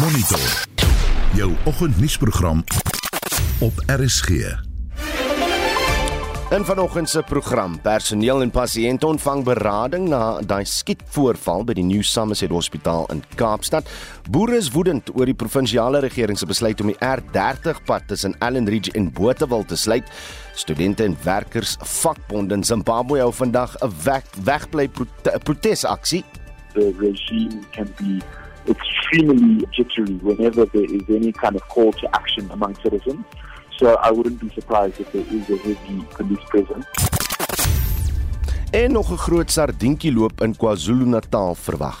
Monitor. Jou oggendnuusprogram op RSG. In vanoggend se program, personeel en pasiënte ontvang berading na daai skietvoorval by die New Somerset Hospitaal in Kaapstad. Boere is woedend oor die provinsiale regering se besluit om die R30 pad tussen Allen Ridge en Botawil te sluit. Studente en werkers vakbonde in Zimbabwe hou vandag 'n weg, wegbly prote protesaksie. The regime can be extremely jittery whenever there is any kind of call to action among citizens. So I wouldn't be surprised if there is a heavy police presence. En nog 'n groot sardientjie loop in KwaZulu-Natal verwag.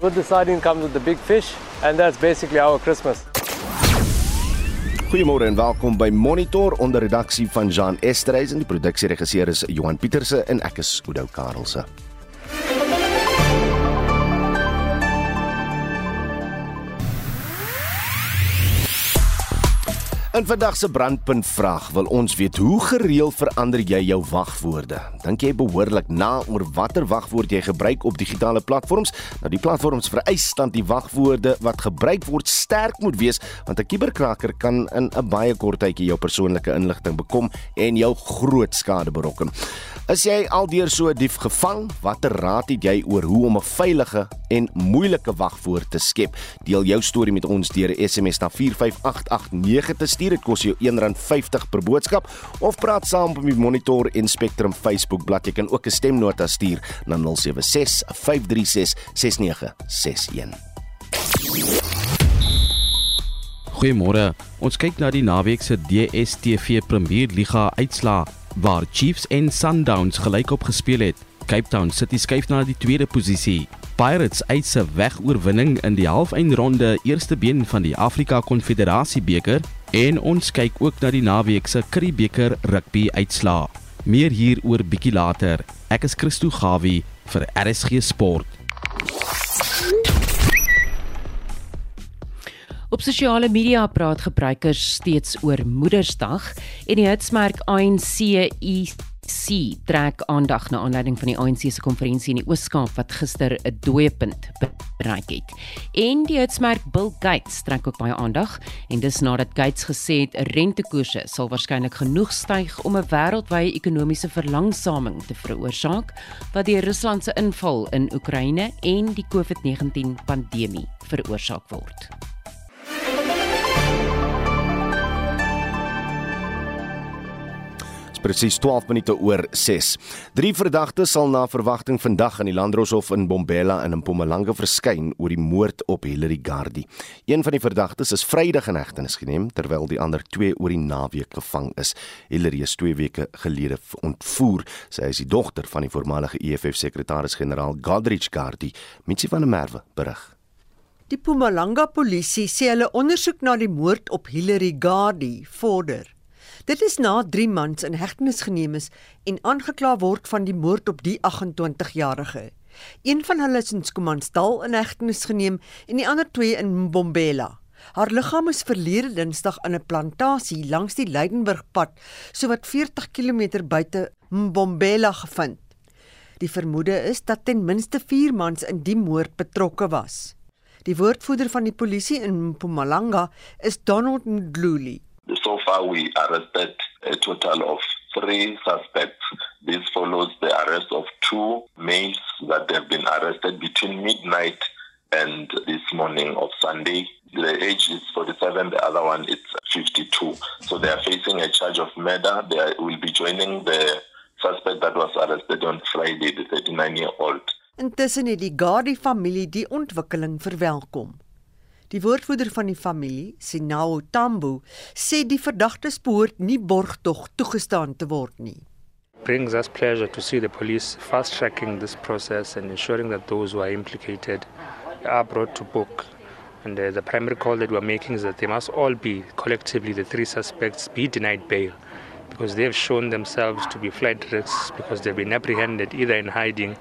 With the sardine comes with the big fish, and that's basically our Christmas. Goeiemôre en welkom by Monitor onder redaksie van Jean Esterhuizen. Die produksieregisseur is Johan Pieterse en ek is Oudou Karelse. In vandag se brandpunt vraag wil ons weet hoe gereeld verander jy jou wagwoorde? Dink jy behoorlik na oor watter wagwoord jy gebruik op digitale platforms? Nou die platforms vereis dan die wagwoorde wat gebruik word sterk moet wees want 'n kuberkraker kan in 'n baie kort tydjie jou persoonlike inligting bekom en jou groot skade berokken. Is jy aldeur so 'n dief gevang? Watter raad het jy oor hoe om 'n veilige en moeilike wagwoord te skep? Deel jou storie met ons deur 'n SMS na 45889 te stuur. Dit kos jou R1.50 per boodskap of praat saam op die Monitor en Spectrum Facebook bladsy. Jy kan ook 'n stemnota stuur na 076 536 6961. Goeiemôre. Ons kyk na die naweek se DStv Premier Liga uitslae waar Chiefs en Sundowns gelykop gespeel het. Cape Town City skuif na die tweede posisie. Pirates eis 'n wegoorwinning in die halfeindronde eerste been van die Afrika Konfederasie beker en ons kyk ook na die naweek se Currie beker rugby uitslae. Meer hieroor bietjie later. Ek is Christo Gawie vir RSG Sport. Op sosiale media praat gebruikers steeds oor Moedersdag en die hitsmerk ANC IC trek aandag na aanleiding van die ANC se konferensie in die Oos-Kaap wat gister 'n dooiepunt bereik het. En die hitsmerk Bill Gates trek ook baie aandag en dis nadat Gates gesê het 'n rentekoerse sal waarskynlik genoeg styg om 'n wêreldwye ekonomiese verlangsaming te veroorsaak wat deur Rusland se inval in Oekraïne en die COVID-19 pandemie veroorsaak word. Presies 12 minute oor 6. Drie verdagtes sal na verwagting vandag in die Landdroshof in Bombela in Mpumalanga verskyn oor die moord op Hilary Gardi. Een van die verdagtes is Vrydag in hegtenis geneem terwyl die ander twee oor die naweek gevang is. Hilary is 2 weke gelede ontvoer. Sy is die dogter van die voormalige EFF sekretaris-generaal Godrich Gardi. Mitsi van der Merwe berig. Die Mpumalanga polisie sê hulle ondersoek na die moord op Hilary Gardi vorder. Dit is na 3 maande in hegtenis geneem is en aangekla word van die moord op die 28-jarige. Een van hulle is in Skomansdal in hegtenis geneem en die ander twee in Mbombela. Haar liggaam is verlede Dinsdag in 'n plantasie langs die Leidenburgpad, sowat 40 km buite Mbombela gevind. Die vermoede is dat ten minste 4 mans in die moord betrokke was. Die woordvoerder van die polisie in Mpumalanga is Donald Ndluli. So far, we arrested a total of three suspects. This follows the arrest of two males that have been arrested between midnight and this morning of Sunday. The age is 47, the other one is 52. So they are facing a charge of murder. They will be joining the suspect that was arrested on Friday, the 39 year old. Intussen het die familie die ontwikkeling verwelkom. Die woordvoerder van die familie, Sinao Tambo, sê die verdagtes behoort nie borgtog toegestaan te word nie. brings us pleasure to see the police fast tracking this process and ensuring that those who are implicated are brought to book. And uh, the primary call that we're making is that they must all be collectively, the three suspects, be denied bail because they have shown themselves to be flight risks because they've been apprehended either in hiding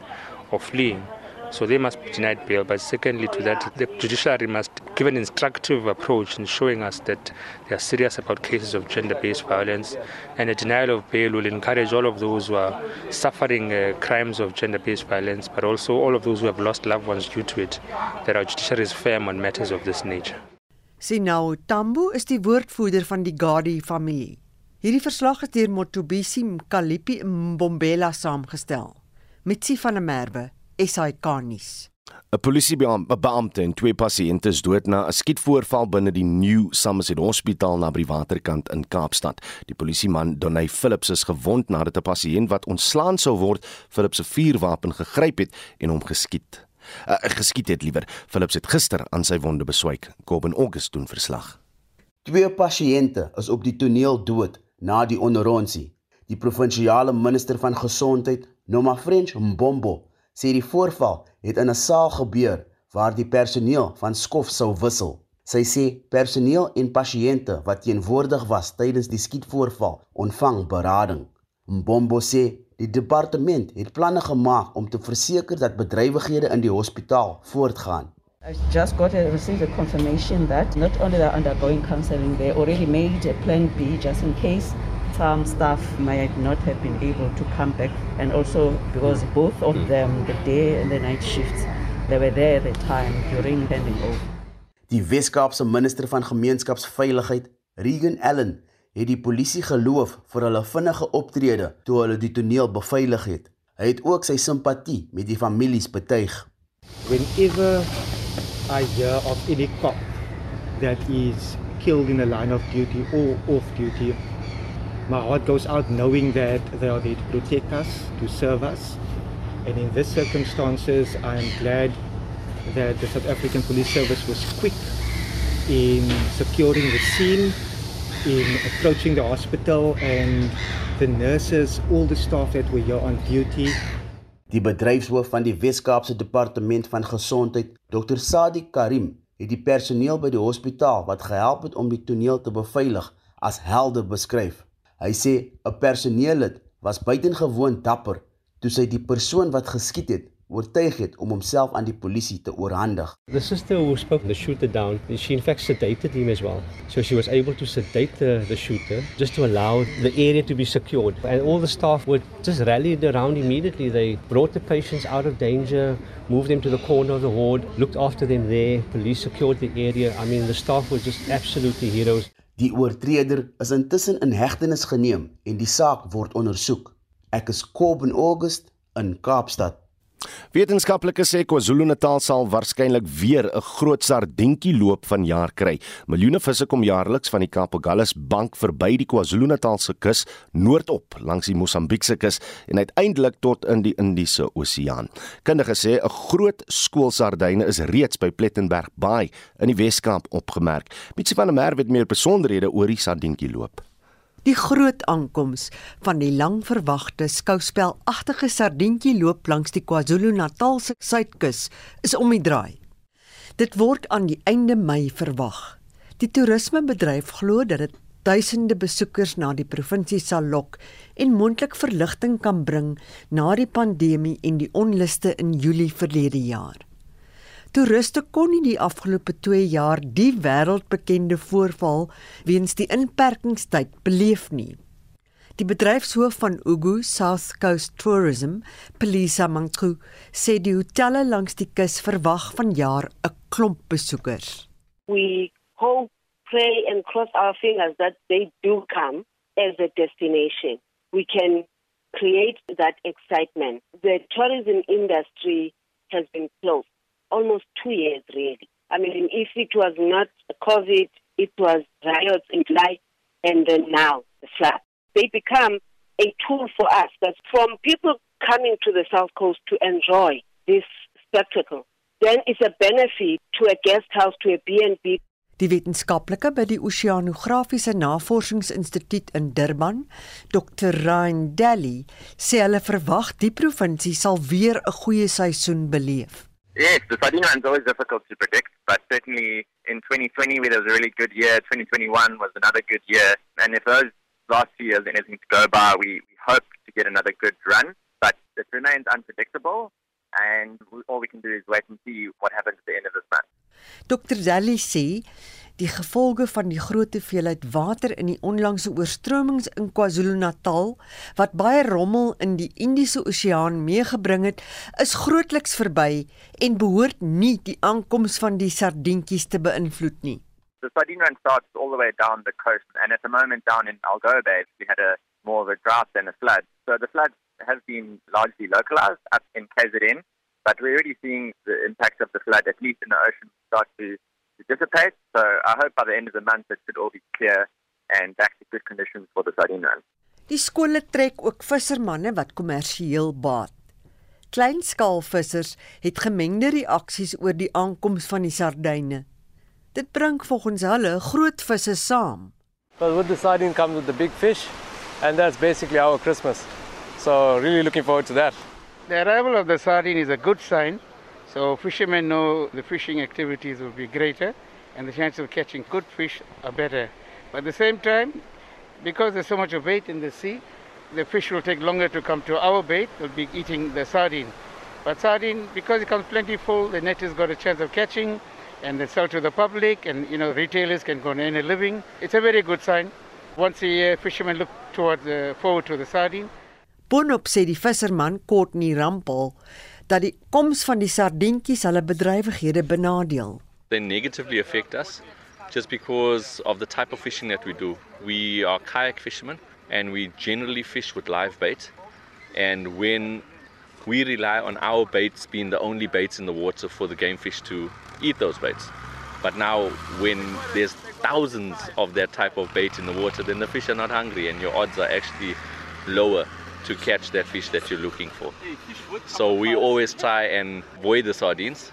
or fleeing. So they must be denied bail. But secondly, to that, the judiciary must give an instructive approach in showing us that they are serious about cases of gender-based violence. And a denial of bail will encourage all of those who are suffering uh, crimes of gender-based violence, but also all of those who have lost loved ones due to it, that our judiciary is firm on matters of this nature. Sinau Tambo is die woordvoerder van die Gadi familie. Hierdie verslag is deur Motobisi Mkalipi Mbombela saamgestel. Mitsi van der Merwe, SAK nuus. 'n Polisiebeampte en twee pasiënte is dood na 'n skietvoorval binne die New Somerset Hospitaal naby die waterkant in Kaapstad. Die polisieman Donay Phillips is gewond nadat 'n pasiënt wat ontslaan sou word, Phillips se vuurwapen gegryp het en hom geskiet. Uh, geskiet het liewer. Phillips het gister aan sy wonde beswyk. Kobben August doen verslag. Twee pasiënte is op die toneel dood na die onderronsie. Die provinsiale minister van gesondheid, Noma French Mbombo, sê die voorval het in 'n saal gebeur waar die personeel van skof sou wissel. Sy sê personeel en pasiënte wat teenwoordig was tydens die skietvoorval ontvang berading. Mbombo sê die departement het planne gemaak om te verseker dat bedrywighede in die hospitaal voortgaan. I just got a received a confirmation that not only they're undergoing counseling, they already made a plan B just in case some staff might not have been able to come back and also because both of hmm. them the day and the night shifts they were there at the time during handing over Die Weskaapse minister van gemeenskapsveiligheid Regan Allen het die polisie geloof vir hulle vinnige optrede toe hulle die toneel beveilig het. Hy het ook sy simpatie met die families betuig. Whenever I hear of any cop that is killed in the line of duty or off duty my heart goes out knowing that they are there to protect us, to serve us. And in these circumstances, I'm glad that the South African Police Service was quick in securing the scene, in approaching the hospital, and the nurses, all the staff that were here on duty. Die bedryfshoof van die Wes-Kaapse Departement van Gesondheid, Dr. Sadi Karim, het die personeel by die hospitaal wat gehelp het om die toneel te beveilig as helde beskryf. Hy sê 'n personeellid was buitengewoon dapper toe sy die persoon wat geskiet het oortuig het om homself aan die polisie te oorhandig. The sister who spoke the shooter down, she in fact sedated him as well. So she was able to sedate the, the shooter just to allow the area to be secured. And all the staff were just rallied around immediately. They brought the patients out of danger, moved them to the corner of the ward, looked after them there. Police secured the area. I mean, the staff were just absolutely heroes. Die oortreder is intussen in hegtenis geneem en die saak word ondersoek. Ek is Kobben August in Kaapstad. Wetenskaplikes sê KwaZulu-Natal sal waarskynlik weer 'n groot sardientjie loop van jaar kry. Miljoene visse kom jaarliks van die Kaapagallus bank verby die KwaZulu-Natalse kus noordop langs die Mosambiekse kus en uiteindelik tot in die Indiese Oseaan. Kundiges sê 'n groot skool sardyne is reeds by Plettenberg Bay in die Wes-Kaap opgemerk. Mitsi van der Merwe het meer besonderhede oor die sardientjie loop. Die groot aankoms van die langverwagte skouspelagtige sardientjie loop langs die KwaZulu-Natalse suidkus is om die draai. Dit word aan die einde Mei verwag. Die toerismebedryf glo dat dit duisende besoekers na die provinsie sal lok en moontlik verligting kan bring na die pandemie en die onluste in Julie verlede jaar. Toeriste kon nie die afgelope 2 jaar die wêreldbekende voorval weens die inperkingstyd beleef nie. Die bedryfshoof van Ugu South Coast Tourism, Pelisa Mangku, sê die hotelle langs die kus verwag vanjaar 'n klomp besoekers. We hope, pray and cross our fingers that they do come as a destination. We can create that excitement. The tourism industry has been closed almost two years, really. I mean, if it was not COVID, it was riots in July, and then now the flood. They become a tool for us that from people coming to the South Coast to enjoy this spectacle, then it's a benefit to a guest house, to a B&B. Die wetenskaplike by die Oseanografiese Navorsingsinstituut in Durban, Dr. Ryan Daly, sê hulle verwag die provinsie sal weer 'n goeie seisoen beleef. Yes, the sardine run is always difficult to predict, but certainly in 2020, where there was a really good year, 2021 was another good year. And if those last two years anything to go by, we, we hope to get another good run, but it remains unpredictable. and all we can do is wait and see what happens at the end of this month. Dr. Zali sê die gevolge van die groot hoeveelheid water in die onlangse oorstromings in KwaZulu-Natal wat baie rommel in die Indiese Oseaan meegebring het, is grootliks verby en behoort nie die aankoms van die sardientjies te beïnvloed nie. The sardine run starts all the way down the coast, and at the moment down in Algoa Bay, we had a more of a drought than a flood. So the flood has been largely localized up in KZN, but we're already seeing the impact of the flood, at least in the ocean, start to, to dissipate. So I hope by the end of the month it should all be clear and back to good conditions for the sardine run. Die skole trek ook vissermanne wat kommersieel baat. Kleinskaalvissers het gemengde reaksies oor die aankoms van die sardyne. Dit bring volgens hulle groot visse saam. But with the sardine comes with the big fish, and that's basically our Christmas. So really looking forward to that. The arrival of the sardine is a good sign. So fishermen know the fishing activities will be greater and the chances of catching good fish are better. But at the same time, because there's so much of bait in the sea, the fish will take longer to come to our bait. They'll be eating the sardine. But sardine, because it comes plentiful, the net has got a chance of catching and they sell to the public and, you know, retailers can go and earn a living. It's a very good sign. Once a year, fishermen look towards the, forward to the sardine. Boonop sê die Courtney Rampel dat die koms van die sardientjies hulle bedrywighede benadeel. They negatively affect us just because of the type of fishing that we do. We are kayak fishermen and we generally fish with live bait. And when we rely on our baits being the only baits in the water for the game fish to eat those baits. But now, when there's thousands of that type of bait in the water, then the fish are not hungry and your odds are actually lower to catch that fish that you're looking for. So we always try and avoid the sardines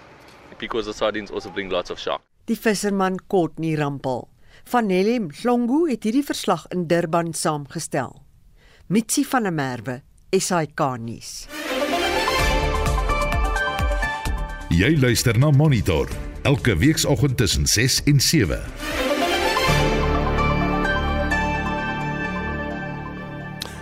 because the sardines also bring lots of shark. Die visserman Courtney Rampel van Nelem Hlongu het hierdie verslag in Durban saamgestel. Mitsi van der Merwe, SAK nuus. Jy luister na Monitor elke weekoggend tussen 6 en 7.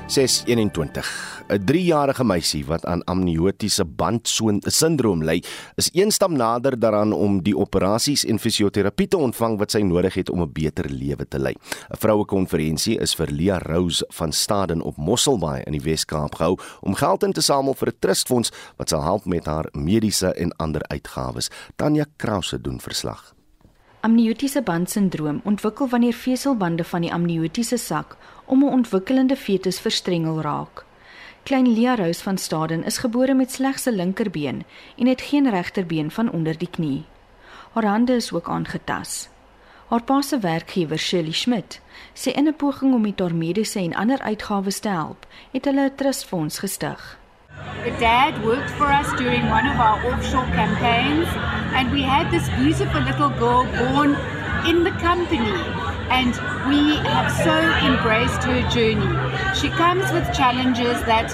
621. 'n 3-jarige meisie wat aan amniotiese bandsindroom ly, is een stap nader daaraan om die operasies en fisioterapie te ontvang wat sy nodig het om 'n beter lewe te lei. 'n Vroue konferensie is vir Lia Rose van Staden op Mosselbaai in die Wes-Kaap gehou om geld in te samel vir 'n trustfonds wat sal help met haar mediese en ander uitgawes. Tanya Krause doen verslag. Amniotiese bandsindroom ontwikkel wanneer veselbande van die amniotiese sak om 'n ontwikkelende fetus verstrengel raak. Klein Lia Rose van Staden is gebore met slegs 'n linkerbeen en het geen regterbeen van onder die knie. Haar hande is ook aangetas. Haar pa se werkgewer, Shirley Schmidt, sê in 'n poging om met haar mediese en ander uitgawes te help, het hulle 'n trustfonds gestig. The dad worked for us during one of our offshore campaigns and we had this beautiful little girl born in the company and we have so embraced her journey. She comes with challenges that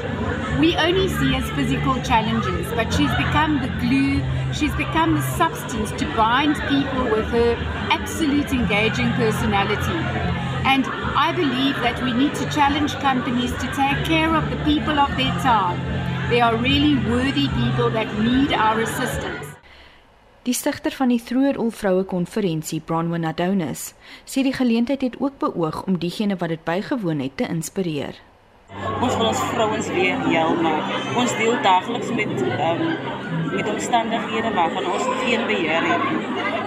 we only see as physical challenges, but she's become the glue, she's become the substance to bind people with her absolute engaging personality. And I believe that we need to challenge companies to take care of the people of their town. They are really worthy people that need our assistance. Die stigter van die Throer All Vroue Konferensie, Bronwyn Adonis, sê die geleentheid het ook beoog om diegene wat dit bygewoon het te inspireer. Ons wil ons vrouens weer heel maak. Ons deel daagliks met um, met omstandighede waarvan ons geen beheer het nie.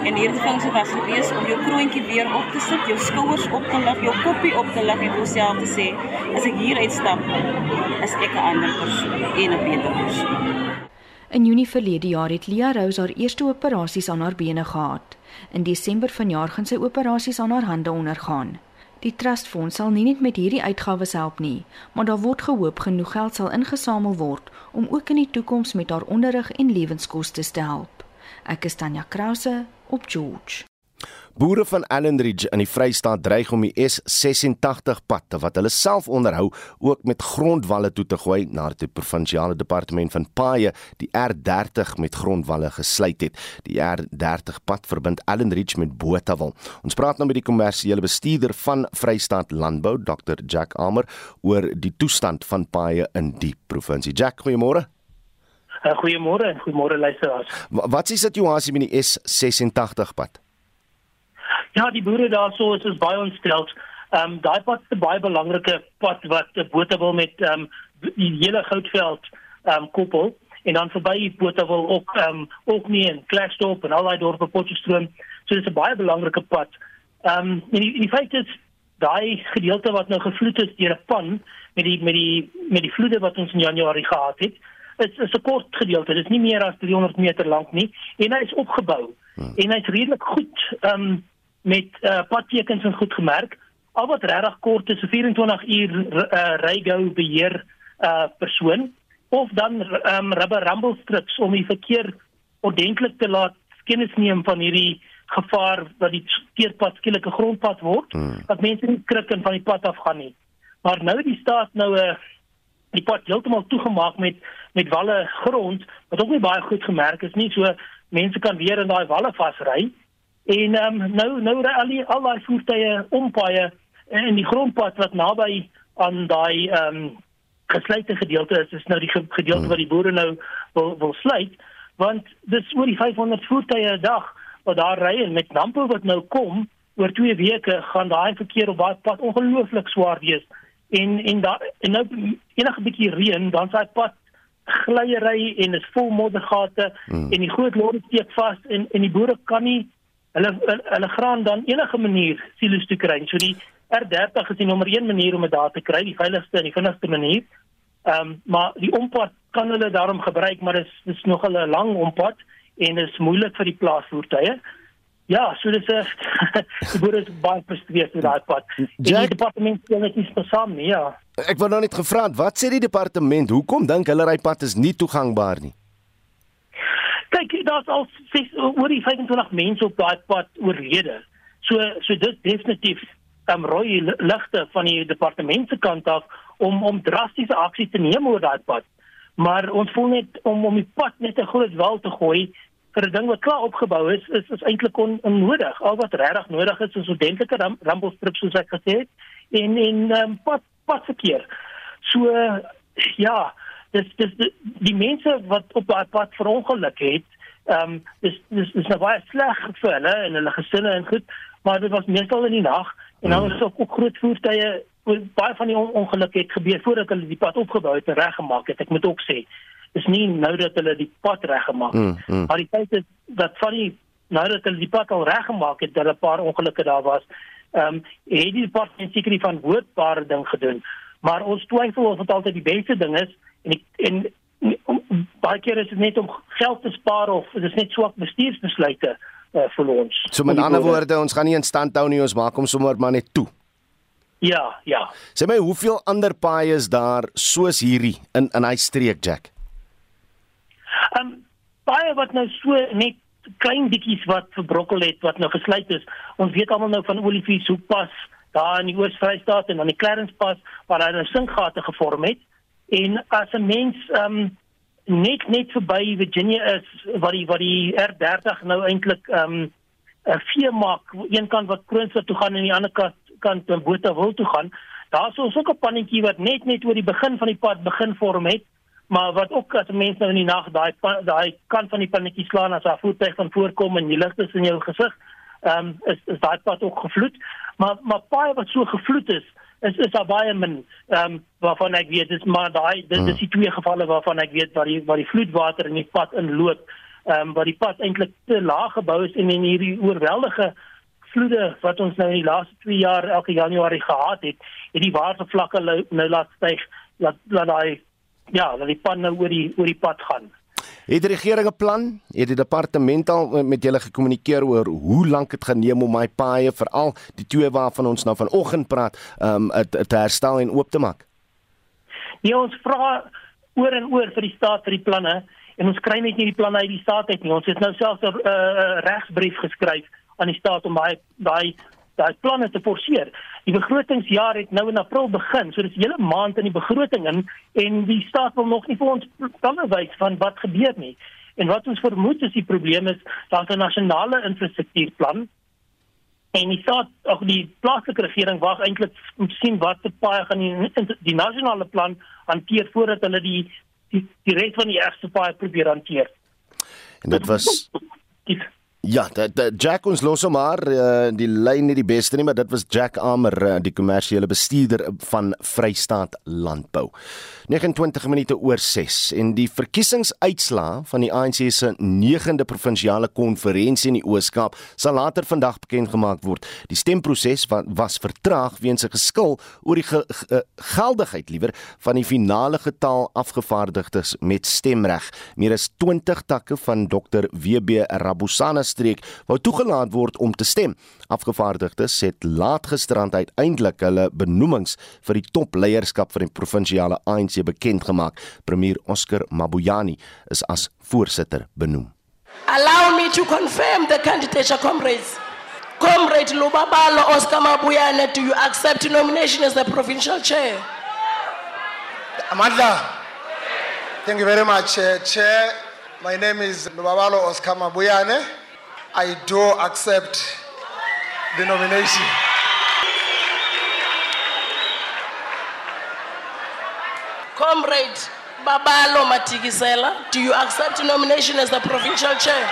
En hierdie funksie was gewees om jou kroontjie weer op te sit, jou skouers op te lig, jou koppie op te lig en jouself te sê, as ek hier uitstap, is ek 'n ander persoon, 'n beter persoon. In Junie verlede jaar het Lia Rose haar eerste operasies aan haar bene gehad. In Desember vanjaar gaan sy operasies aan haar hande ondergaan. Die trustfonds sal nie net met hierdie uitgawes help nie, maar daar word gehoop genoeg geld sal ingesamel word om ook in die toekoms met haar onderrig en lewenskoste te help. Ek is Tanya Krause op George. Boere van Allenridge in die Vrystaat dreig om die S86 pad wat hulle self onderhou ook met grondwalle toe te gooi nadat die provinsiale departement van paaie die R30 met grondwalle gesluit het. Die R30 pad verbind Allenridge met Botawil. Ons praat nou met die kommersiële bestuurder van Vrystaat Landbou, Dr. Jack Amer, oor die toestand van paaie in die provinsie. Jack, goeiemôre. Uh, goeiemôre en goeiemôre luisteraars. Wat is die situasie met die S86 pad? Ja, die boere daarso is is baie ontstel. Ehm um, daai pad is 'n baie belangrike pad wat 'n bote wil met ehm um, die hele Goudveld ehm um, koppel en dan verby Botawil ook ehm um, ook nie in Klerksdorp en al daai dorpe Potchefstroom. So dis 'n baie belangrike pad. Ehm um, en die, die feit is daai gedeelte wat nou gevloed is deur 'n pan met die met die met die vloede wat ons in Januarie gehad het, is is 'n kort gedeelte. Dit is nie meer as 300 meter lank nie en hy is opgebou. Hmm. En hy's redelik goed ehm um, met uh, padtekens en goed gemerk. Al wat regtig kort is 'n 24 uur uh, rygou beheer uh persoon of dan um, rubber rumble strips om die verkeer ordentlik te laat kennis neem van hierdie gevaar dat die teerpad skielik 'n grondpad word hmm. dat mense nie krik en van die pad af gaan nie. Maar nou die staat nou 'n uh, die pad heeltemal toegemaak met met walle grond wat ook nie baie goed gemerk is nie. So mense kan weer in daai walle vasry. En ehm um, nou nou ry al die al daai voertuie ompaaie en die grondpad wat naby aan daai ehm um, gesluite gedeelte is, is nou die gedeelte hmm. wat die boere nou wil wil sluit want dis oor die 500 voertuie 'n dag wat daar ry en met dampe wat nou kom oor 2 weke gaan daai verkeer op daai pad ongelooflik swaar wees en en daar en nou enige bietjie reën dan sy pad glyery en is vol moddergate hmm. en die groot lorry steek vas en en die boere kan nie hulle hulle graan dan enige manier silo's toe kry so die R30 is die nommer 1 manier om dit daar te kry die veiligste en die vinnigste manier ehm um, maar die ompad kan hulle daarom gebruik maar dit is dis nog 'n lang ompad en is moeilik vir die plaasvoertuie. Ja, so dis 'n die boere is baie gefrustreerd met daai pad. Die departement sê net nie spesiaal nie, ja. Ek wou nou net gevra, wat sê die departement? Hoekom dink hulle ry pad is nie toegangbaar nie? Kyk, daar's al ses, oor die 25 mense op daai pad oorlede. So so dit definitief um, rooi ligte van die departement se kant af om om drastiese aksie te neem oor daai pad maar ons voel net om om die pad net 'n groot wal te gooi vir 'n ding wat klaar opgebou is is is eintlik on, onnodig. Al wat regtig nodig is is ordentlike ram, rampelstrips soos ek gesê het en en um, pad padverkeer. So uh, ja, dis dis die, die mense wat op daai pad verongeluk het, ehm um, dis dis is nou baie sleg vir hulle en hulle gesinne en goed, maar dit was meestal in die nag en dan was ook, ook groot voertuie baie van die ongelukke het gebeur voordat hulle die pad opgebou het en reggemaak het. Ek moet ook sê, is nie nou dat hulle die pad reggemaak het. Mm, mm. Maar die feit is dat van die nou dat hulle die pad al reggemaak het, dat 'n paar ongelukke daar was. Ehm um, het die departement seker nie van woordbare ding gedoen. Maar ons twyfel of dit altyd die beste ding is en ek, en baie keer is dit net om geld te spaar of dit is net swak bestuursbesluite uh, vir ons. So met ander woorde, ons gaan nie in stand hou nie, ons maak hom sommer maar net toe. Ja, ja. Sê my hoeveel ander paaie is daar soos hierdie in in hy streek Jack? Ehm um, paaie wat nou so net klein bietjies wat verbrokkel het wat nou gesluit is. Ons weet almal nou van Olivier se pas daar in die Oos-Vrystaat en dan die Clarence pas waar hy 'n sinkgate gevorm het. En as 'n mens ehm um, net net verby Virginia is wat die wat die R30 nou eintlik ehm um, 'n vee maak, een kant wat Kroonstad toe gaan en die ander kant kant in Botawil toe gaan, daar's ons ook 'n pannetjie wat net net oor die begin van die pad begin vorm het, maar wat ook as mense nou in die nag daai daai kant van die pannetjie slaan as 'n voertuig van voorkom en die ligte in jou gesig, ehm um, is is daai pad ook gevloed. Maar maar baie wat so gevloed is, is is daar baie min ehm um, waarvan ek weet dis maar daai dis, dis die twee gevalle waarvan ek weet waar die waar die vloedwater in die pad inloop ehm um, waar die pad eintlik te laag gebou is en in hierdie oorweldige vloede wat ons nou in die laaste 2 jaar elke Januarie gehad het, het die watervlakke nou laat styg dat dat daai ja, dat die pan nou oor die oor die pad gaan. Het die regering 'n plan? Het die departement al met julle gekommunikeer oor hoe lank dit gaan neem om my paaie veral die twee waarvan ons nou vanoggend praat, um te herstel en oop te maak? Ja, ons vra oor en oor vir die staat vir die planne en ons kry net nie die planne uit die staat uit nie. Ons het nou selfs 'n uh, regsbrief geskryf aan die staat om daai daai daai planne te forceer. Die begrotingsjaar het nou in April begin, so dis hele maand in die begroting in en die staat wil nog nie vir ons planne wys van wat gebeur nie. En wat ons vermoed is die probleem is daar's 'n nasionale infrastruktuurplan en die staat of die plaaslike regering wag eintlik om sien wat se paai gaan die, die nasionale plan hanteer voordat hulle die die, die res van die eerste paai probeer hanteer. En dit was Ja, dat, dat Jack ons los hom maar uh, die lyn nie die beste nie, maar dit was Jack Amer, uh, die kommersiële bestuurder van Vrystaat Landbou. 29 minute oor 6 en die verkiesingsuitslae van die ANC se 9de provinsiale konferensie in die Oos-Kaap sal later vandag bekend gemaak word. Die stemproses was vertraag weens 'n geskil oor die ge ge geldigheid liewer van die finale getal afgevaardigdes met stemreg. Meer as 20 takke van Dr WB Rabusana streek wou toegelaat word om te stem. Afgevaardigdes het laat gisterand uiteindelik hulle benoemings vir die topleierskap van die provinsiale ANC bekend gemaak. Premier Oscar Mabuyani is as voorsitter benoem. Allow me to confirm the candidature comrades. Comrade Lubabalo Oscar Mabuyane, do you accept nomination as the provincial chair? Amadla. Thank you very much, uh, Chair. My name is Lubabalo Oscar Mabuyane. I do accept the nomination. Comrade Babalo Matigisela, do you accept the nomination as the provincial chair?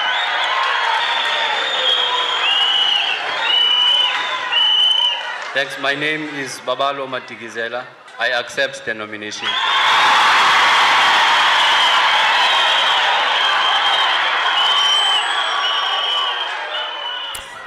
Thanks. My name is Babalo Matikizela. I accept the nomination.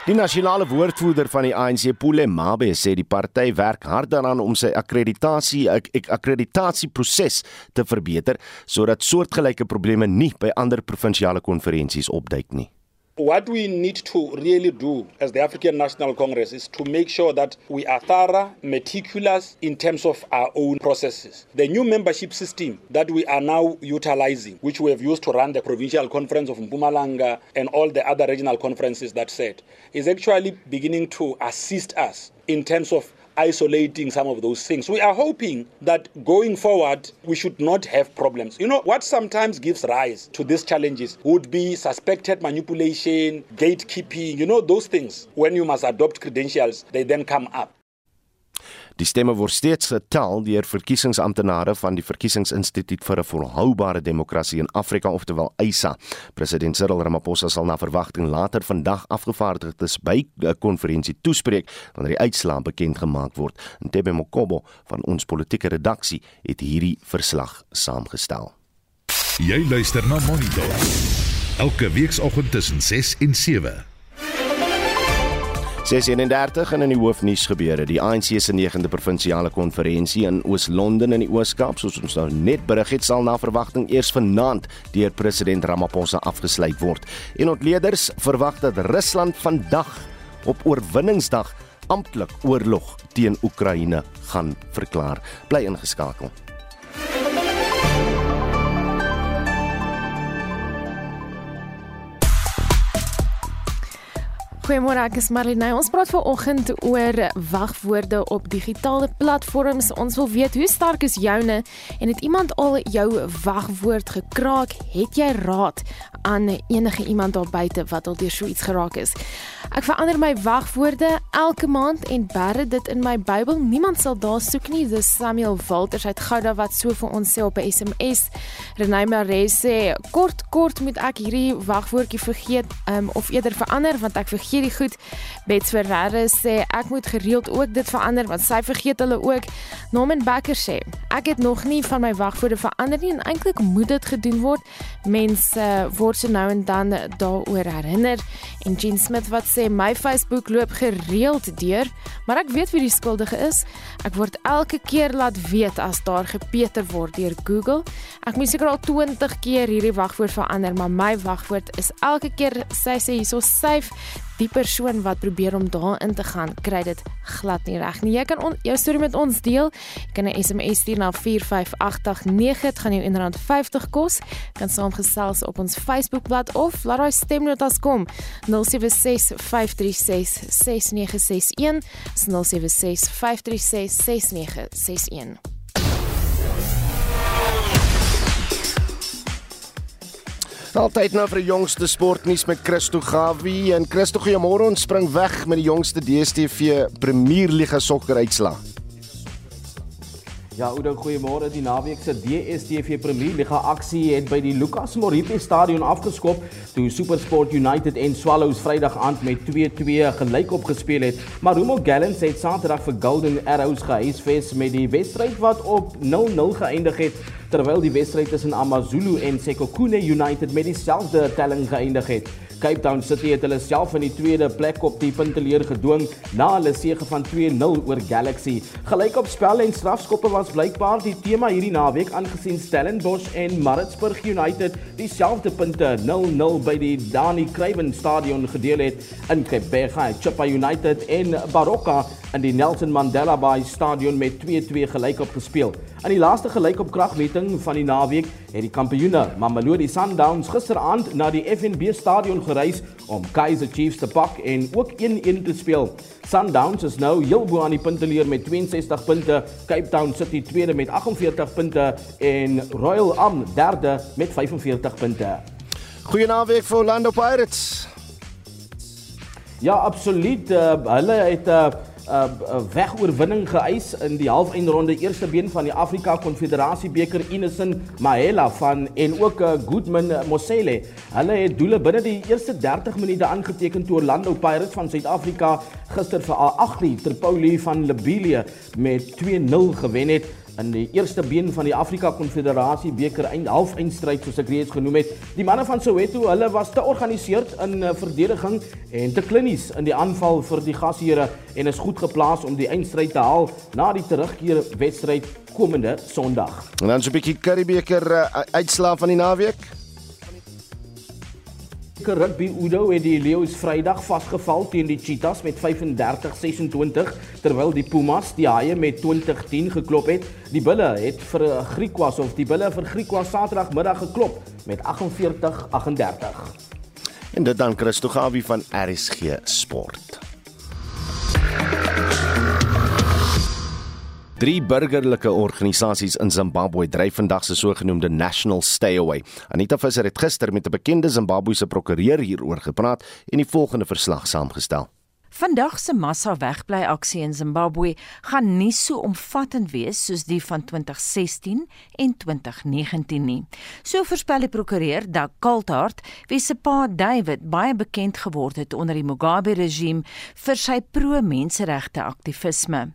Die nasionale woordvoerder van die ANC, Pule Mabe, sê die party werk hard daaraan om sy akkreditasie ak akkreditasieproses te verbeter sodat soortgelyke probleme nie by ander provinsiale konferensies opduik nie. What we need to really do as the African National Congress is to make sure that we are thorough, meticulous in terms of our own processes. The new membership system that we are now utilizing, which we have used to run the provincial conference of Mpumalanga and all the other regional conferences that said, is actually beginning to assist us in terms of isolating some of those things. We are hoping that going forward, we should not have problems. You know, what sometimes gives rise to these challenges would be suspected manipulation, gatekeeping, you know, those things. When you must adopt credentials, they then come up. Die stemme word steeds getel deur verkiesingsamptenare van die Verkiesingsinstituut vir 'n Volhoubare Demokrasie in Afrika, oftewel ISA. President Cyril Ramaphosa sal na verwagting later vandag afgevaardigdes by 'n konferensie toespreek wanneer die uitslae bekend gemaak word. Ntebe Mokobo van ons politieke redaksie het hierdie verslag saamgestel. Jy luister na Monitor. Elke weekoggend tussen 6 en 7. 631 en in die hoofnuus gebeure. Die ANC se 9de provinsiale konferensie in Oos-London in die Oos-Kaap, soos ons nou net berig het, sal na verwagting eers vanaand deur president Ramaphosa afgesluit word. En ontleeders verwag dat Rusland vandag op oorwinningsdag amptelik oorlog teen Oekraïne gaan verklaar. Bly ingeskakel. Goeiemôre, ek is Marlene. Ons praat vanoggend oor wagwoorde op digitale platforms. Ons wil weet hoe sterk is joune en het iemand al jou wagwoord gekraak? Het jy raad aan enige iemand daar buite wat al deur so iets geraak is? Ek verander my wagwoorde elke maand en berre dit in my Bybel. Niemand sal daar soek nie. Dis Samuel Walters uit Gouda wat so vir ons sê op 'n SMS. Renay Maree sê kort kort moet ek hierdie wagwoordjie vergeet um, of eerder verander want ek vergeet hierdie goed. Bets Ferreira sê ek moet gereeld ook dit verander want sy vergeet hulle ook. Norman Becker sê ek het nog nie van my wagwoorde verander nie en eintlik moet dit gedoen word. Mense uh, word se nou en dan daaroor herinner. En Jean Smith wat sê my Facebook loop gereeld deur, maar ek weet wie die skuldige is. Ek word elke keer laat weet as daar gepeter word deur Google. Ek moet seker al 20 keer hierdie wagwoord verander, maar my wagwoord is elke keer sy sê hierso safe die persoon wat probeer om daarin te gaan, kry dit glad nie reg nie. Jy kan on, jou storie met ons deel. Jy kan 'n SMS stuur na 45889. Dit gaan jou R1.50 kos. Jy kan saamgesels op ons Facebookblad of laat daai stemnotas kom. 0765366961. 0765366961. Altyd nou vir die jongste sportnuus met Christo Gawie en Christo goeiemôre ons spring weg met die jongste DStv Premierliga sokker uitslaa. Ja, Oudo, goeiemôre. Die naweek se DStv Premier Liga aksie het by die Lucas Moripe Stadion afgeskop toe SuperSport United en Swallows Vrydag aand met 2-2 gelykop gespeel het. Maar Rumo Gallants het Saterdag vir Golden Arrows gehuisves met die wedstryd wat op 0-0 geëindig het terwyl die wedstryd tussen AmaZulu en Sekhukhune United met dieselfde telling geëindig het. Cape Town City het hulle self in die tweede plek op die punteleer gedwing na hulle sege van 2-0 oor Galaxy. Gelyk op spel en strafskoppe was blykbaar die tema hierdie naweek aangesien Stellenbosch en Maritzburg United dieselfde punte 0-0 by die Dani Craven Stadion gedeel het in Verde. Chippa United en Baroka in die Nelson Mandela Bay Stadion met 2-2 gelykop gespeel. In die laaste gelykop kragmeting van die naweek het die kampioene Mamelodi Sundowns gisteraand na die FNB Stadion gereis om Kaizer Chiefs te pak en ook 1-1 te speel. Sundowns is nou heel bo aan die punteleer met 62 punte, Cape Town City tweede met 48 punte en Royal Am derde met 45 punte. Goeienaweek vir Orlando Pirates. Ja, absoluut. Uh, hulle het 'n uh, 'n uh, wegoorwinning geëis in die halfeindronde eerste been van die Afrika Konfederasie beker Innocent Mahela van en ook uh, Goodman Mosele. Hulle het doele binne die eerste 30 minute aangeteken toe Orlando Pirates van Suid-Afrika gister vir Agli Tripoli van Liberia met 2-0 gewen het in die eerste been van die Afrika Konfederasie beker eind halfeindstryd soos ek reeds genoem het. Die manne van Soweto, hulle was te georganiseerd in uh, verdediging en te klinies in die aanval vir die gasheere en is goed geplaas om die eindstryd te haal na die terugkeer wedstryd komende Sondag. En dan so 'n bietjie Curriebeeker uh, uitslaa van die naweek. Rugby Udo het die Leeu's Vrydag vasgeval teen die Cheetahs met 35-26 terwyl die Pumas die Haie met 20-10 geklop het. Die Bulle het vir Griekwas of die Bulle vir Griekwas Saterdagmiddag geklop met 48-38. En dit dan Christo Gawie van RSG Sport. Drie burgerlike organisasies in Zimbabwe dryf vandag se sogenaamde National Stay Away. Anita Visser het gister met 'n bekende Zimbabwese prokureur hieroor gepraat en die volgende verslag saamgestel. Vandag se massa wegbly aksie in Zimbabwe gaan nie so omvattend wees soos die van 2016 en 2019 nie. So voorspel die prokureur Doug Kalthart, wie se pa David baie bekend geword het onder die Mugabe regime vir sy pro-menseregte aktivisme.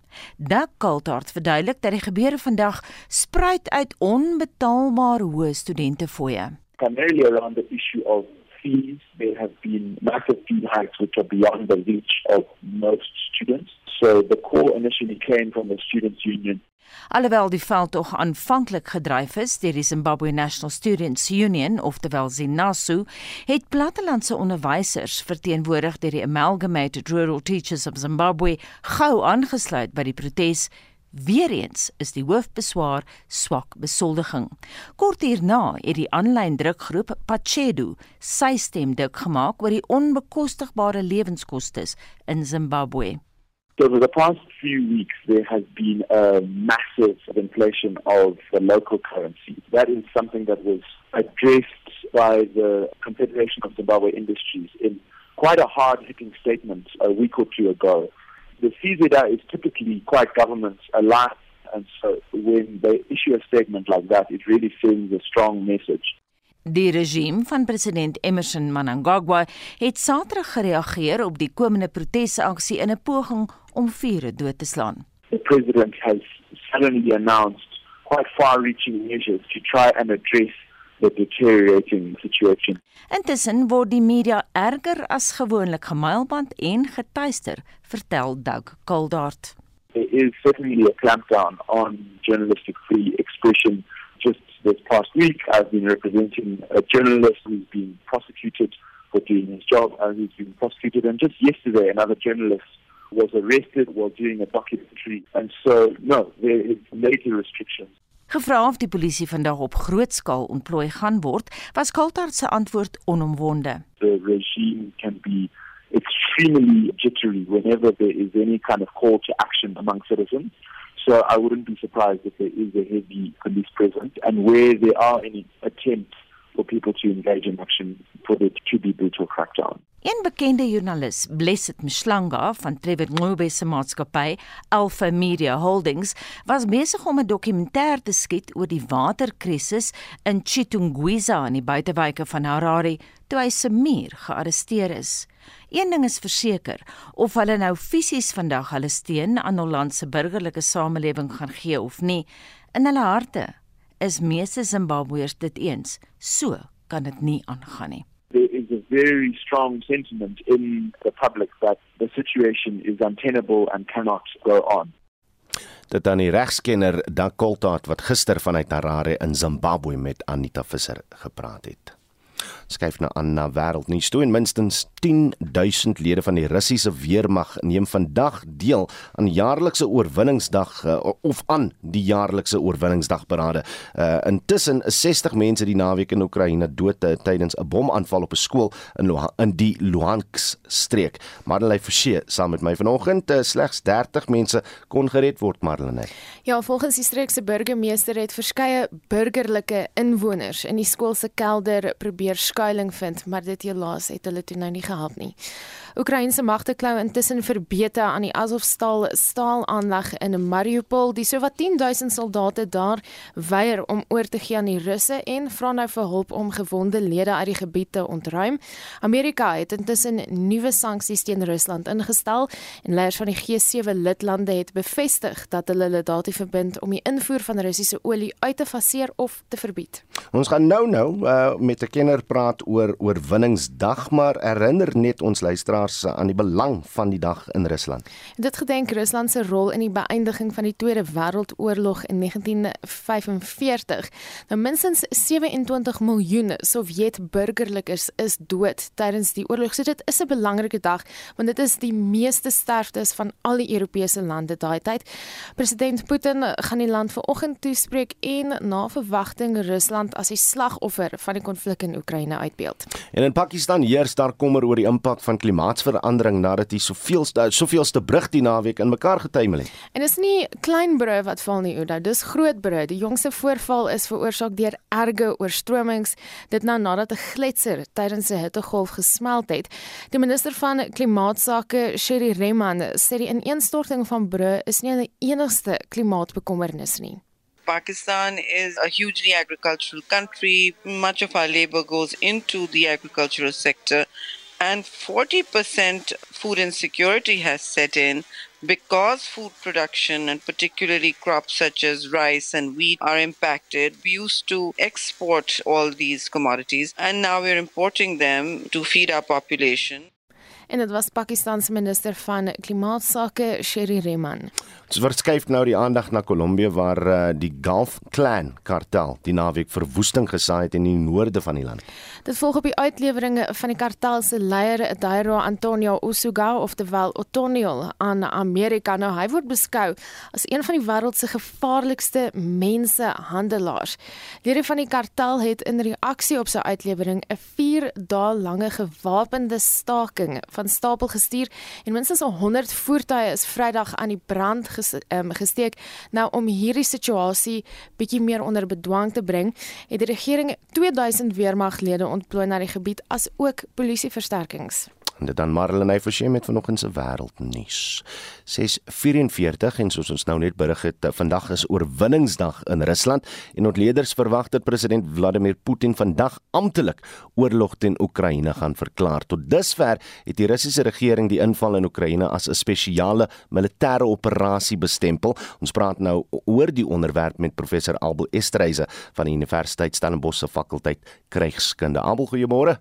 Doug Kalthart verduidelik dat die gebeure vandag spruit uit onbetaalbare hoë studentefooie. Primarily around the issue of fees. There have been massive fee hikes which are beyond the reach of most students. So the call initially came from the students union. Alhoewel die veldtog aanvanklik gedryf is deur die Zimbabwe National Students Union of terwyl ZINASU, het plattelandse onderwysers verteenwoordig deur die Amalgamated Rural Teachers of Zimbabwe gou aangesluit by die protes Weereens is die hoofbeswaar swak besoldiging. Kort hierna het die aanlyn drukgroep Pachedu sy stem dik gemaak oor die onbekostigbare lewenskoste in Zimbabwe. Over the past few weeks, there has been a massive inflation of the local currency. That is something that was addressed by the Confederation of Zimbabwe Industries in quite a hard hitting statement a week or two ago. The CZA is typically quite government aligned, and so when they issue a statement like that, it really sends a strong message. Die regime van president Emmerson Mnangagwa het Saterdag gereageer op die komende protesaksie in 'n poging om vure dood te slaan. The president has suddenly announced quite far-reaching measures to try and address the deteriorating situation. Intussen word die media erger as gewoonlik gemailband en getuister, vertel Doug Kaldart. There is certainly a clampdown on journalistic free expression. Just this past week, I've been representing a journalist who's been prosecuted for doing his job and who's been prosecuted. And just yesterday, another journalist was arrested while doing a documentary. And so, no, there is major restrictions. Gevra of die polisie vandag op groot skaal ontplooi gaan word, was Kaltart se antwoord onomwonde. The regime can be extremely jittery whenever there is any kind of call to action among citizens. So I wouldn't be surprised if there is a heavy police presence and where there are any attempts for people to engage in action for the to be brutal crackdown. Een bekende joernalis, Blessed Mshlanga van Trevor Ngube se maatskappy, Alpha Media Holdings, was besig om 'n dokumentêr te skiet oor die waterkrisis in Chitungwiza in die buitewyke van Harare toe hy se muur gearresteer is. Een ding is verseker, of hulle nou fisies vandag hulle steun aan Holland se burgerlike samelewing gaan gee of nie, in hulle harte is meeste Zimbabweërs dit eens. So kan dit nie aangaan nie. Very strong sentiment in the public that the situation is untenable and cannot go on. Dit dan die regskenner Dakoltaat wat gister vanuit Harare in Zimbabwe met Anita Visser gepraat het skuif nou aan na wêreldnuus toe en minstens 10000 lede van die Russiese weermag neem vandag deel aan die jaarlikse oorwinningsdag uh, of aan die jaarlikse oorwinningsdagparade. Uh, intussen is 60 mense die naweek in Oekraïne dood uh, tydens 'n bomaanval op 'n skool in Luhansk, in die Luhansk streek. Marlene Forsie saam met my vanoggend uh, slegs 30 mense kon gered word Marlene. Ja, volgens die streek se burgemeester het verskeie burgerlike inwoners in die skool se kelder probeer skuilings vind, maar dit helaas het hulle toe nou nie gehelp nie. Oekraïense magte klou intussen verbeter aan die Azovstal staalaanleg in Mariupol. Die sowat 10000 soldate daar weier om oor te gee aan die Russe en vra nou vir hulp om gewonde lede uit die gebied te ontruim. Amerika het intussen nuwe sanksies teen Rusland ingestel en leiers van die G7 lidlande het bevestig dat hulle hulle daartoe verbind om die invoer van Russiese olie uit te faseer of te verbied. Ons gaan nou nou uh, met 'n kenner praat oor oorwinningsdag, maar herinner net ons luisteraars aan die belang van die dag in Rusland. Dit gedenk Rusland se rol in die beëindiging van die Tweede Wêreldoorlog in 1945. Nou minstens 27 miljoen Sowjet-burgerlikes is dood tydens die oorlog. So dit is 'n belangrike dag want dit is die meeste sterftes van al die Europese lande daai tyd. President Putin gaan die land vanoggend toespreek en na verwagting Rusland as die slagoffer van die konflik in Oekraïne uitbeeld. En in Pakistan heers daar kommer oor die impak van klimaatsverandering nadat die soveelste soveelste brug die naweek in mekaar getuimel het. En dis nie klein brug wat val nie, Oudo, dis groot brug. Die jongste voorval is veroorsaak deur erge oorstromings, dit nou nadat 'n gletser tydens 'n hittegolf gesmelt het. Die minister van klimaatsake, Sherry Reman, sê die ineenstorting van brug is nie die enigste klimaatbekommernis nie. Pakistan is a hugely agricultural country. Much of our labor goes into the agricultural sector, and 40% food insecurity has set in because food production and particularly crops such as rice and wheat are impacted. We used to export all these commodities, and now we're importing them to feed our population. en dit was Pakistan se minister van klimaatsake Sherry Reman. Verskuif nou die aandag na Kolombia waar uh, die Gulf Clan kartel die naweek verwoesting gesaai het in die noorde van die land. Dit volg op die uitleweringe van die kartel se leier Dairo Antonio Usuga oftewel Otoniel aan Amerika. Nou hy word beskou as een van die wêreld se gevaarlikste mensehandelaars. Lede van die kartel het in reaksie op sy uitlewering 'n 4 dae lange gewapende staking van stapel gestuur en minstens 100 voertuie is Vrydag aan die brand ges, um, gesteek. Nou om hierdie situasie bietjie meer onder bedwang te bring, het die regering 2000 weermaglede ontplooi na die gebied as ook polisieversterkings. En dit dan Marlene Forsie met vanoggend se wêreldnuus. 6:44 en soos ons nou net berig het, vandag is oorwinningsdag in Rusland en ontleeders verwag dat president Vladimir Putin vandag amptelik oorlog teen Oekraïne gaan verklaar. Tot dusver het die Russiese regering die inval in Oekraïne as 'n spesiale militêre operasie bestempel. Ons praat nou oor die onderwerp met professor Abel Estreise van die Universiteit Stellenbosch se fakulteit krygskunde. Abel, goeiemôre.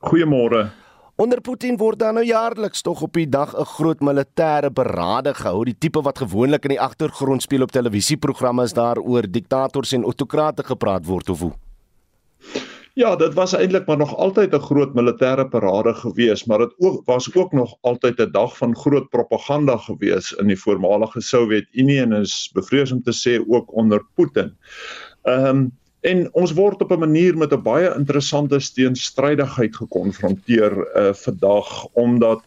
Goeiemôre. Onder Putin word dan nou jaarliks tog op die dag 'n groot militêre berade gehou, die tipe wat gewoonlik in die agtergrond speel op televisieprogramme is daar oor diktators en autokrate gepraat word of hoe. Ja, dit was eintlik maar nog altyd 'n groot militêre parade gewees, maar dit ook was ook nog altyd 'n dag van groot propaganda gewees in die voormalige Sowjetunie en is bevrees om te sê ook onder Putin. Ehm um, En ons word op 'n manier met 'n baie interessante teenstrydigheid gekonfronteer uh vandag omdat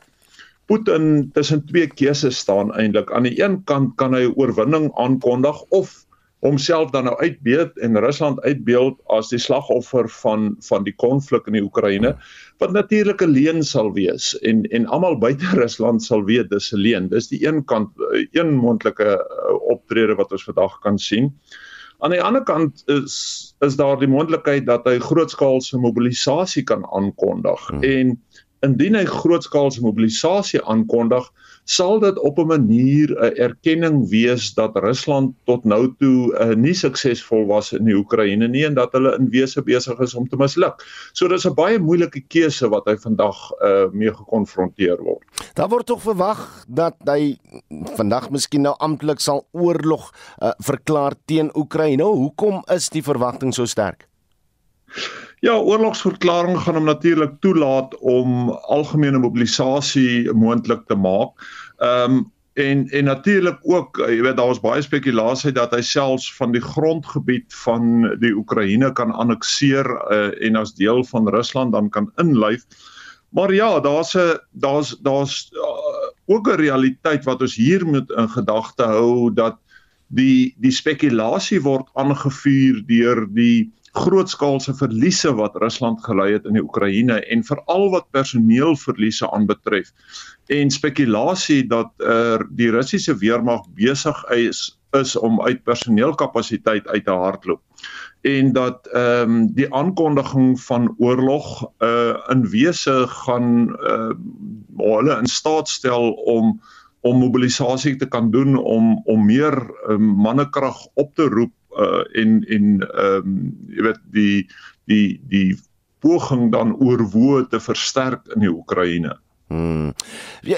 Putin tussen twee keuses staan eintlik. Aan die een kant kan hy oorwinning aankondig of homself dan nou uitbeeld en Rusland uitbeeld as die slagoffer van van die konflik in die Oekraïne wat natuurlik 'n leuen sal wees en en almal buite Rusland sal weet dis 'n leuen. Dis die een kant een moontlike optrede wat ons vandag kan sien. Aan die ander kant is is daar die moontlikheid dat hy grootskaalse mobilisasie kan aankondig hmm. en indien hy grootskaalse mobilisasie aankondig sal dit op 'n manier 'n erkenning wees dat Rusland tot nou toe uh, nie suksesvol was in die Oekraïne nie en dat hulle in wese besig is om te misluk. So dis 'n baie moeilike keuse wat hy vandag uh, mee gekonfronteer word. Daar word tog verwag dat hy vandag miskien nou amptelik sal oorlog uh, verklaar teen Oekraïne. Hoekom is die verwagting so sterk? Ja, oorlogsverklaring gaan hom natuurlik toelaat om algemene mobilisasie moontlik te maak. Ehm um, en en natuurlik ook, jy weet daar was baie spekulasie dat hy selfs van die grondgebied van die Oekraïne kan annekteer uh, en as deel van Rusland dan kan inlyf. Maar ja, daar's 'n daar's daar's uh, ook 'n realiteit wat ons hier moet in gedagte hou dat die die spekulasie word aangevuur deur die grootskaalse verliese wat Rusland gelei het in die Oekraïne en veral wat personeelverliese aanbetref en spekulasie dat er die Russiese weermag besig is is om uit personeelkapasiteit uit te hardloop en dat ehm um, die aankondiging van oorlog uh in wese gaan uh hulle in staat stel om om mobilisasie te kan doen om om meer um, mannekrag op te roep uh, en en ehm um, jy weet die die die poging dan oorwoe te versterk in die Oekraïne. Hmm. Ja,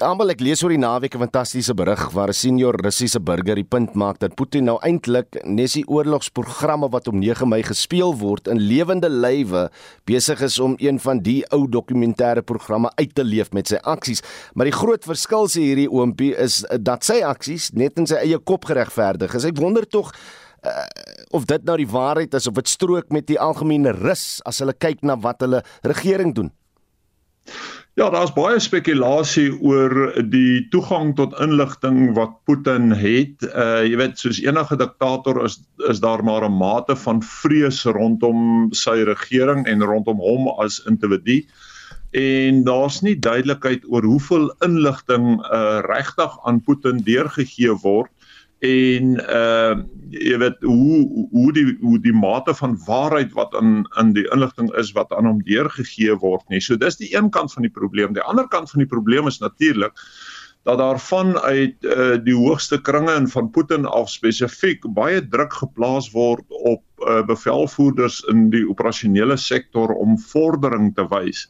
almal ek lees oor die naweek 'n fantastiese berig waar 'n senior Russiese burger die punt maak dat Putin nou eintlik nes die oorlogsprogramme wat om 9 Mei gespeel word in lewende lywe besig is om een van die ou dokumentêre programme uit te leef met sy aksies. Maar die groot verskil sê hierdie oompie is dat sy aksies net in sy eie kop geregverdig is. Ek wonder tog uh, of dit nou die waarheid is of dit strook met die algemene rus as hulle kyk na wat hulle regering doen. Ja, daar's baie spekulasie oor die toegang tot inligting wat Putin het. Uh jy weet, soos enige diktator is is daar maar 'n mate van vrees rondom sy regering en rondom hom as individu. En daar's nie duidelikheid oor hoeveel inligting uh regtig aan Putin deurgegee word en uh jy weet hoe hoe die hoe die mate van waarheid wat in in die inligting is wat aan hom deurgegee word nie. So dis die een kant van die probleem. Die ander kant van die probleem is natuurlik dat daar vanuit uh die hoogste kringe en van Putin af spesifiek baie druk geplaas word op uh bevelvoerders in die operasionele sektor om vordering te wys.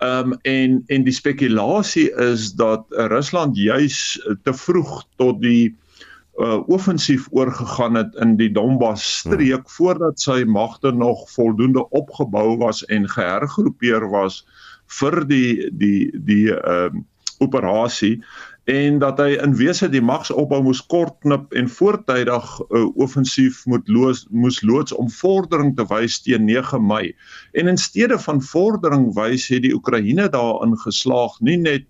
Ehm um, en en die spekulasie is dat Rusland juis te vroeg tot die uh offensief oorgegaan het in die Donbas streek hmm. voordat sy magte nog voldoende opgebou was en gehergroepeer was vir die die die ehm uh, operasie en dat hy in wese die magsopbou moes kortknip en voortydig 'n uh, offensief moet loos moes loods om vordering te wys teen 9 Mei. En in steede van vordering wys het die Oekraïne daarin geslaag nie net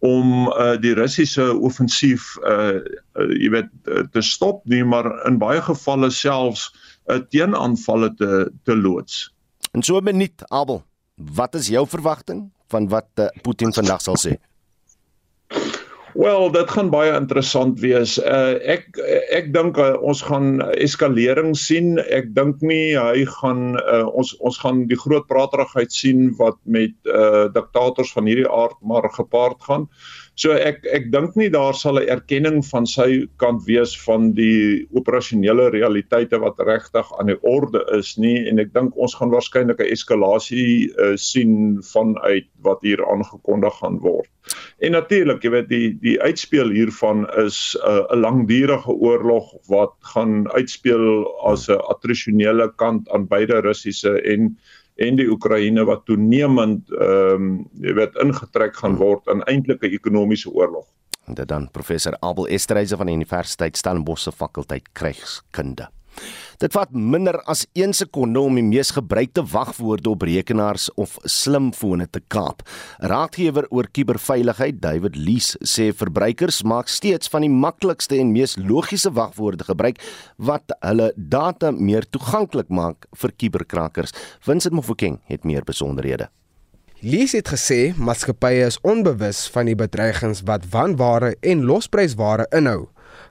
om uh, die Russiese offensief uh, uh jy weet uh, te stop nie maar in baie gevalle selfs 'n uh, teenaanvalle te te loods. En so 'n minuut Abel, wat is jou verwagting van wat uh, Putin vandag sal sê? Wel, dit gaan baie interessant wees. Uh ek ek dink uh, ons gaan eskalering sien. Ek dink nie hy gaan uh, ons ons gaan die groot praterigheid sien wat met uh diktators van hierdie aard maar gepaard gaan. So ek ek dink nie daar sal 'n erkenning van sy kant wees van die operasionele realiteite wat regtig aan die orde is nie en ek dink ons gaan waarskynlik 'n eskalasie uh, sien vanuit wat hier aangekondig gaan word. En natuurlik, jy weet die die uitspeel hiervan is 'n uh, 'n langdurige oorlog wat gaan uitspeel as 'n attrisionele kant aan beide Russiese en en die Oekraïne wat toenemend ehm um, jy weet ingetrek gaan word in eintlik 'n ekonomiese oorlog. En dit dan professor Abel Esterhuizen van die Universiteit Stellenbosch se fakulteit krygskunde. Dit vat minder as 1 sekonde om die mees gebruikte wagwoorde op rekenaars of slimfone te kaap. Raadgewer oor kuberveiligheid, David Lees, sê verbruikers maak steeds van die maklikste en mees logiese wagwoorde gebruik wat hulle data meer toeganklik maak vir kuberkrakkers. Vincent Mofokeng het meer besonderhede. Lees het gesê maatskappye is onbewus van die bedreigings wat wanware en losprysware inhou,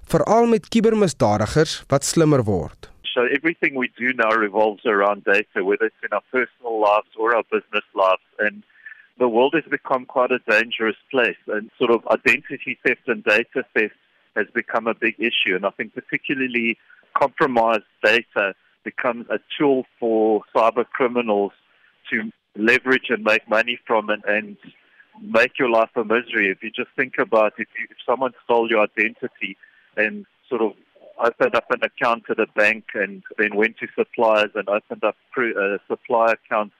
veral met kubermisdadigers wat slimmer word. So everything we do now revolves around data, whether it's in our personal lives or our business lives. And the world has become quite a dangerous place. And sort of identity theft and data theft has become a big issue. And I think particularly compromised data becomes a tool for cyber criminals to leverage and make money from it and make your life a misery. If you just think about if, you, if someone stole your identity and sort of opened up an account at a bank and then went to suppliers and opened up uh, supply accounts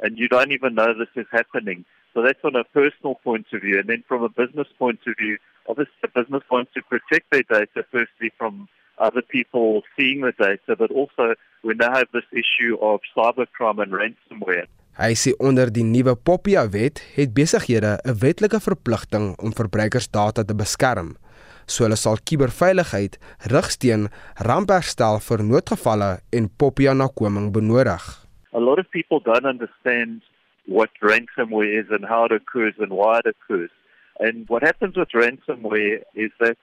and you don't even know this is happening. So that's on a personal point of view. And then from a business point of view, obviously the business wants to protect their data firstly from other people seeing the data, but also we now have this issue of cybercrime and ransomware. Hy sê onder die nuwe Popia wet het besighede 'n wetlike verpligting om verbruikersdata te beskerm. So hulle sal kuberveiligheid, rigsteen, rampherstel vir noodgevalle en Popia nakoming benodig. A lot of people don't understand what ransomware is and how it occurs and why it occurs. And what happens with ransomware is that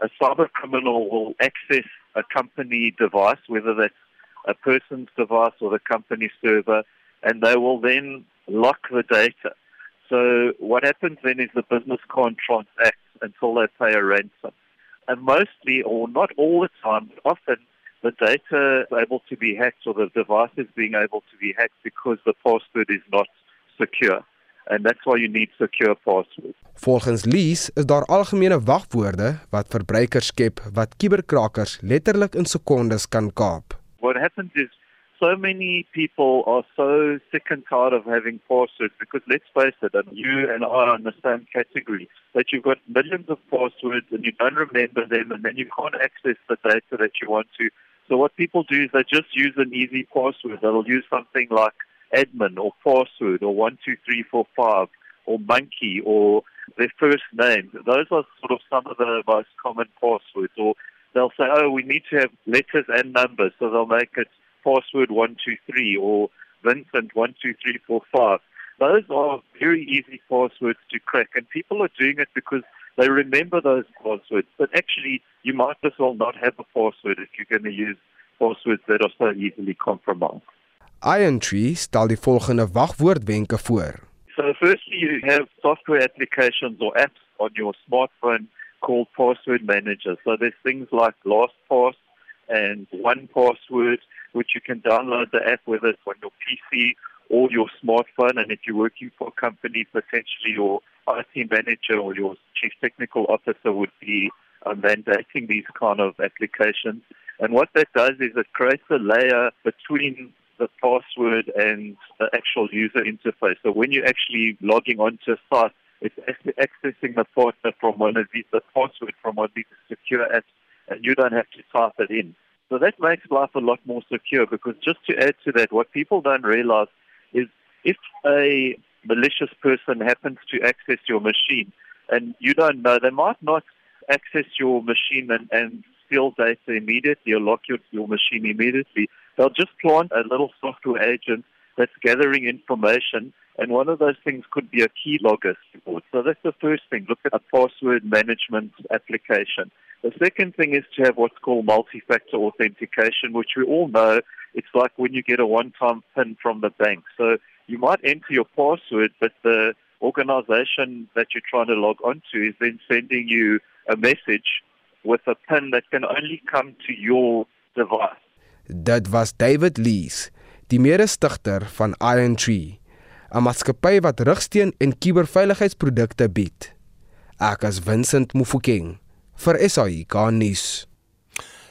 a cyber criminal will access a company device, whether that's a person's device or the company server, and they will then lock the data. So what happens then is the business can't transact until they pay a ransom. And mostly, or not all the time, but often the data is able to be hacked or the device is being able to be hacked because the password is not secure. And that's why you need secure passwords. Volgens Lees is daar algemene wagwoorde wat verbruikers skep wat kuberkrakers letterlik in sekondes kan kaap. What happens is so many people are so sick and tired of having passwords because let's face it, and you and I are in the same category, that you've got millions of passwords and you don't remember them and then you can't access the data that you want to. So what people do is they just use an easy password. They'll use something like admin or password or one two three four five or monkey or their first name. Those are sort of some of the most common passwords. Or they'll say, oh, we need to have letters and numbers, so they'll make it password 123 or Vincent 12345. Those are very easy passwords to crack, and people are doing it because they remember those passwords. But actually, you might as well not have a password if you're going to use passwords that are so easily compromised. IronTree stel die volgende wagwoordwenke voor. So firstly, you have software applications or apps on your smartphone called password managers. So there's things like LastPass and OnePassword which you can download the app whether it's on your PC or your smartphone. And if you're working for a company, potentially your IT manager or your chief technical officer would be um, mandating these kind of applications. And what that does is it creates a layer between the password and the actual user interface. So when you're actually logging onto a site, it's accessing the partner from one of these, the password from one of these secure apps, and you don't have to type it in. So that makes life a lot more secure because just to add to that, what people don't realize is if a malicious person happens to access your machine and you don't know, they might not access your machine and, and steal data immediately or lock your, your machine immediately. They'll just plant a little software agent that's gathering information and one of those things could be a keylogger support. So that's the first thing. Look at a password management application. The second thing is to have what's called multi-factor authentication, which we all know it's like when you get a one-time PIN from the bank. So you might enter your password, but the organization that you're trying to log onto is then sending you a message with a PIN that can only come to your device. That was David Lees, die mede-stigter van Iron Tree, 'n maatskappy wat rigsteen en kuberveiligheidsprodukte bied. Ek is Vincent Mufokeng vir SAIK nuus.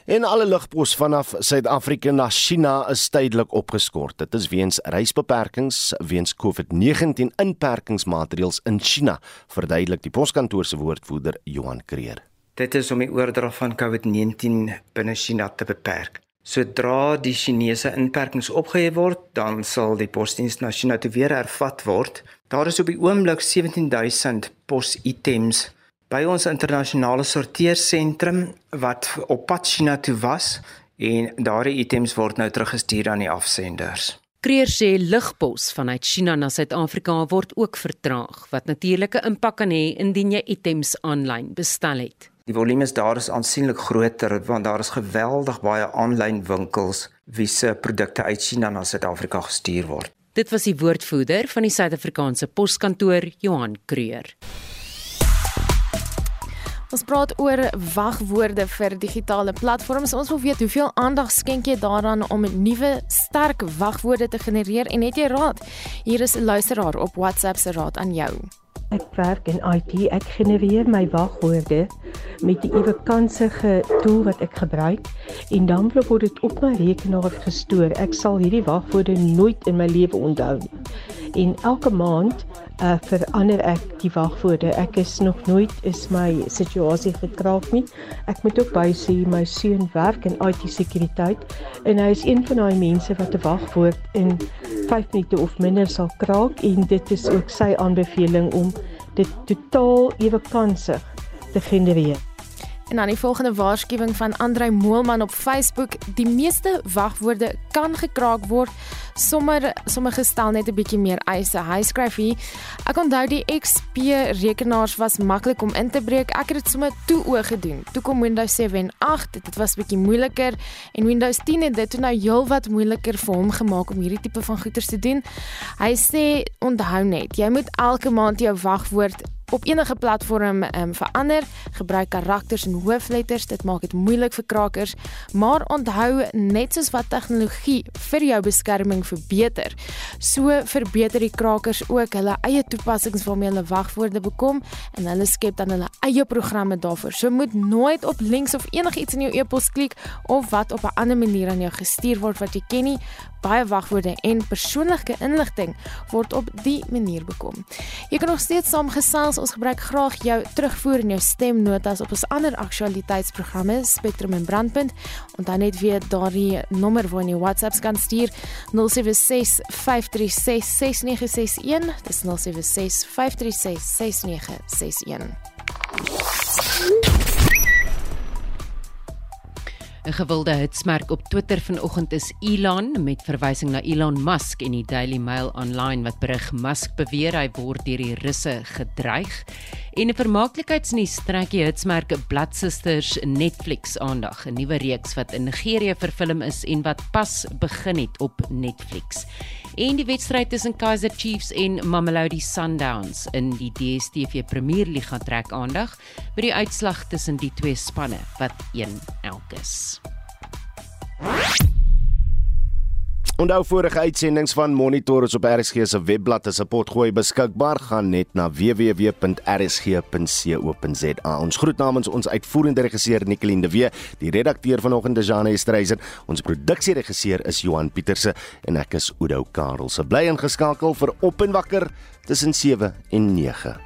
En alle lugpos vanaf Suid-Afrika na China is tydelik opgeskort. Dit is weens reisbeperkings weens COVID-19 inperkingsmaatreëls in China, verduidelik die poskantoor se woordvoerder Johan Kreer. Dit is om die oordrag van COVID-19 binne China te beperk. Sodra die Chinese inperkings opgehef word, dan sal die posdiens na China toe weer hervat word. Daar is op die oomblik 17000 positems by ons internasionale sorteersentrum wat op pad China toe was en daardie items word nou teruggestuur aan die afsenders. Kreer sê ligpos vanuit China na Suid-Afrika word ook vertraag wat natuurlike impak kan hê indien jy items aanlyn bestel het. Die volume is daar is aansienlik groter want daar is geweldig baie aanlyn winkels wie se produkte uit China na Suid-Afrika gestuur word. Dit was die woordvoerder van die Suid-Afrikaanse Poskantoor, Johan Kreur. Ons praat oor wagwoorde vir digitale platforms. Ons wil weet hoeveel aandag skenk jy daaraan om nuwe sterk wagwoorde te genereer en het jy raad? Hier is 'n luisteraar op WhatsApp se raad aan jou. Ek werk in IT. Ek genereer my wagwoorde met die ewe kansige tool wat ek gebruik en dan word dit op my rekenaar gestoor. Ek sal hierdie wagwoorde nooit in my lewe onthou nie. En elke maand uh, verander ek die wagwoorde. Ek is nog nooit is my situasie gekraak nie. Ek moet ook by sê my seun werk in IT sekuriteit en hy is een van daai mense wat 'n wagwoord in 5 minute of minder sal kraak en dit is ook sy aanbeveling om dit totaal ewe kansig te genereer. En dan die volgende waarskuwing van Andrei Moelman op Facebook: Die meeste wagwoorde kan gekraak word. Sommer sommige stel net 'n bietjie meer eise. Hy skryf hier: Ek onthou die XP rekenaars was maklik om in te breek. Ek het dit sommer toe oë gedoen. Toe kom Windows 7 en 8. Dit was bietjie moeiliker en Windows 10 het dit nou heelwat moeiliker vir hom gemaak om hierdie tipe van goeders te doen. Hy sê onthou net, jy moet elke maand jou wagwoord op enige platform um, verander. Gebruik karakters en hoofletters. Dit maak dit moeilik vir krakers, maar onthou net soos wat tegnologie vir jou beskerming verbeter, so verbeter die krakers ook hulle eie toepassings waarmee hulle wagwoorde bekom en hulle skep dan hulle eie programme daarvoor. So moet nooit op links of enigiets in jou e-pos klik of wat op 'n ander manier aan jou gestuur word wat jy ken nie baie wagwoorde en persoonlike inligting word op die manier bekom. Jy kan nog steeds saamgesels. Ons gebruik graag jou terugvoer en jou stemnotas op ons ander aktualiteitsprogramme Spectrum en Brandpunt. Onthou net weer daardie nommer waar jy WhatsApps kan stuur 076 536 6961. Dis 076 536 6961. 'n Gewilde hitsmerk op Twitter vanoggend is Elon met verwysing na Elon Musk en die Daily Mail online wat berig Musk beweer hy word deur die Russe gedreig. En 'n vermaaklikheidsnuus trek die hitsmerk Blood Sisters Netflix aandag, 'n nuwe reeks wat in Nigerië vervilm is en wat pas begin het op Netflix. En die wedstryd tussen Kaizer Chiefs en Mamelodi Sundowns in die DStv Premier Liga trek aandag by die uitslag tussen die twee spanne wat 1 elk is. Onthou vorige uitsendings van Monitor is op RSG se webblad as 'n potgooi beskikbaar. Gaan net na www.rsg.co.za. Ons groet namens ons uitvoerende regisseur Nicoline de Wee, die redakteur vanoggend is Jane Streyser, ons produksieregisseur is Johan Pieterse en ek is Udo Karel. Se bly ingeskakel vir Op en Wakker tussen 7 en 9.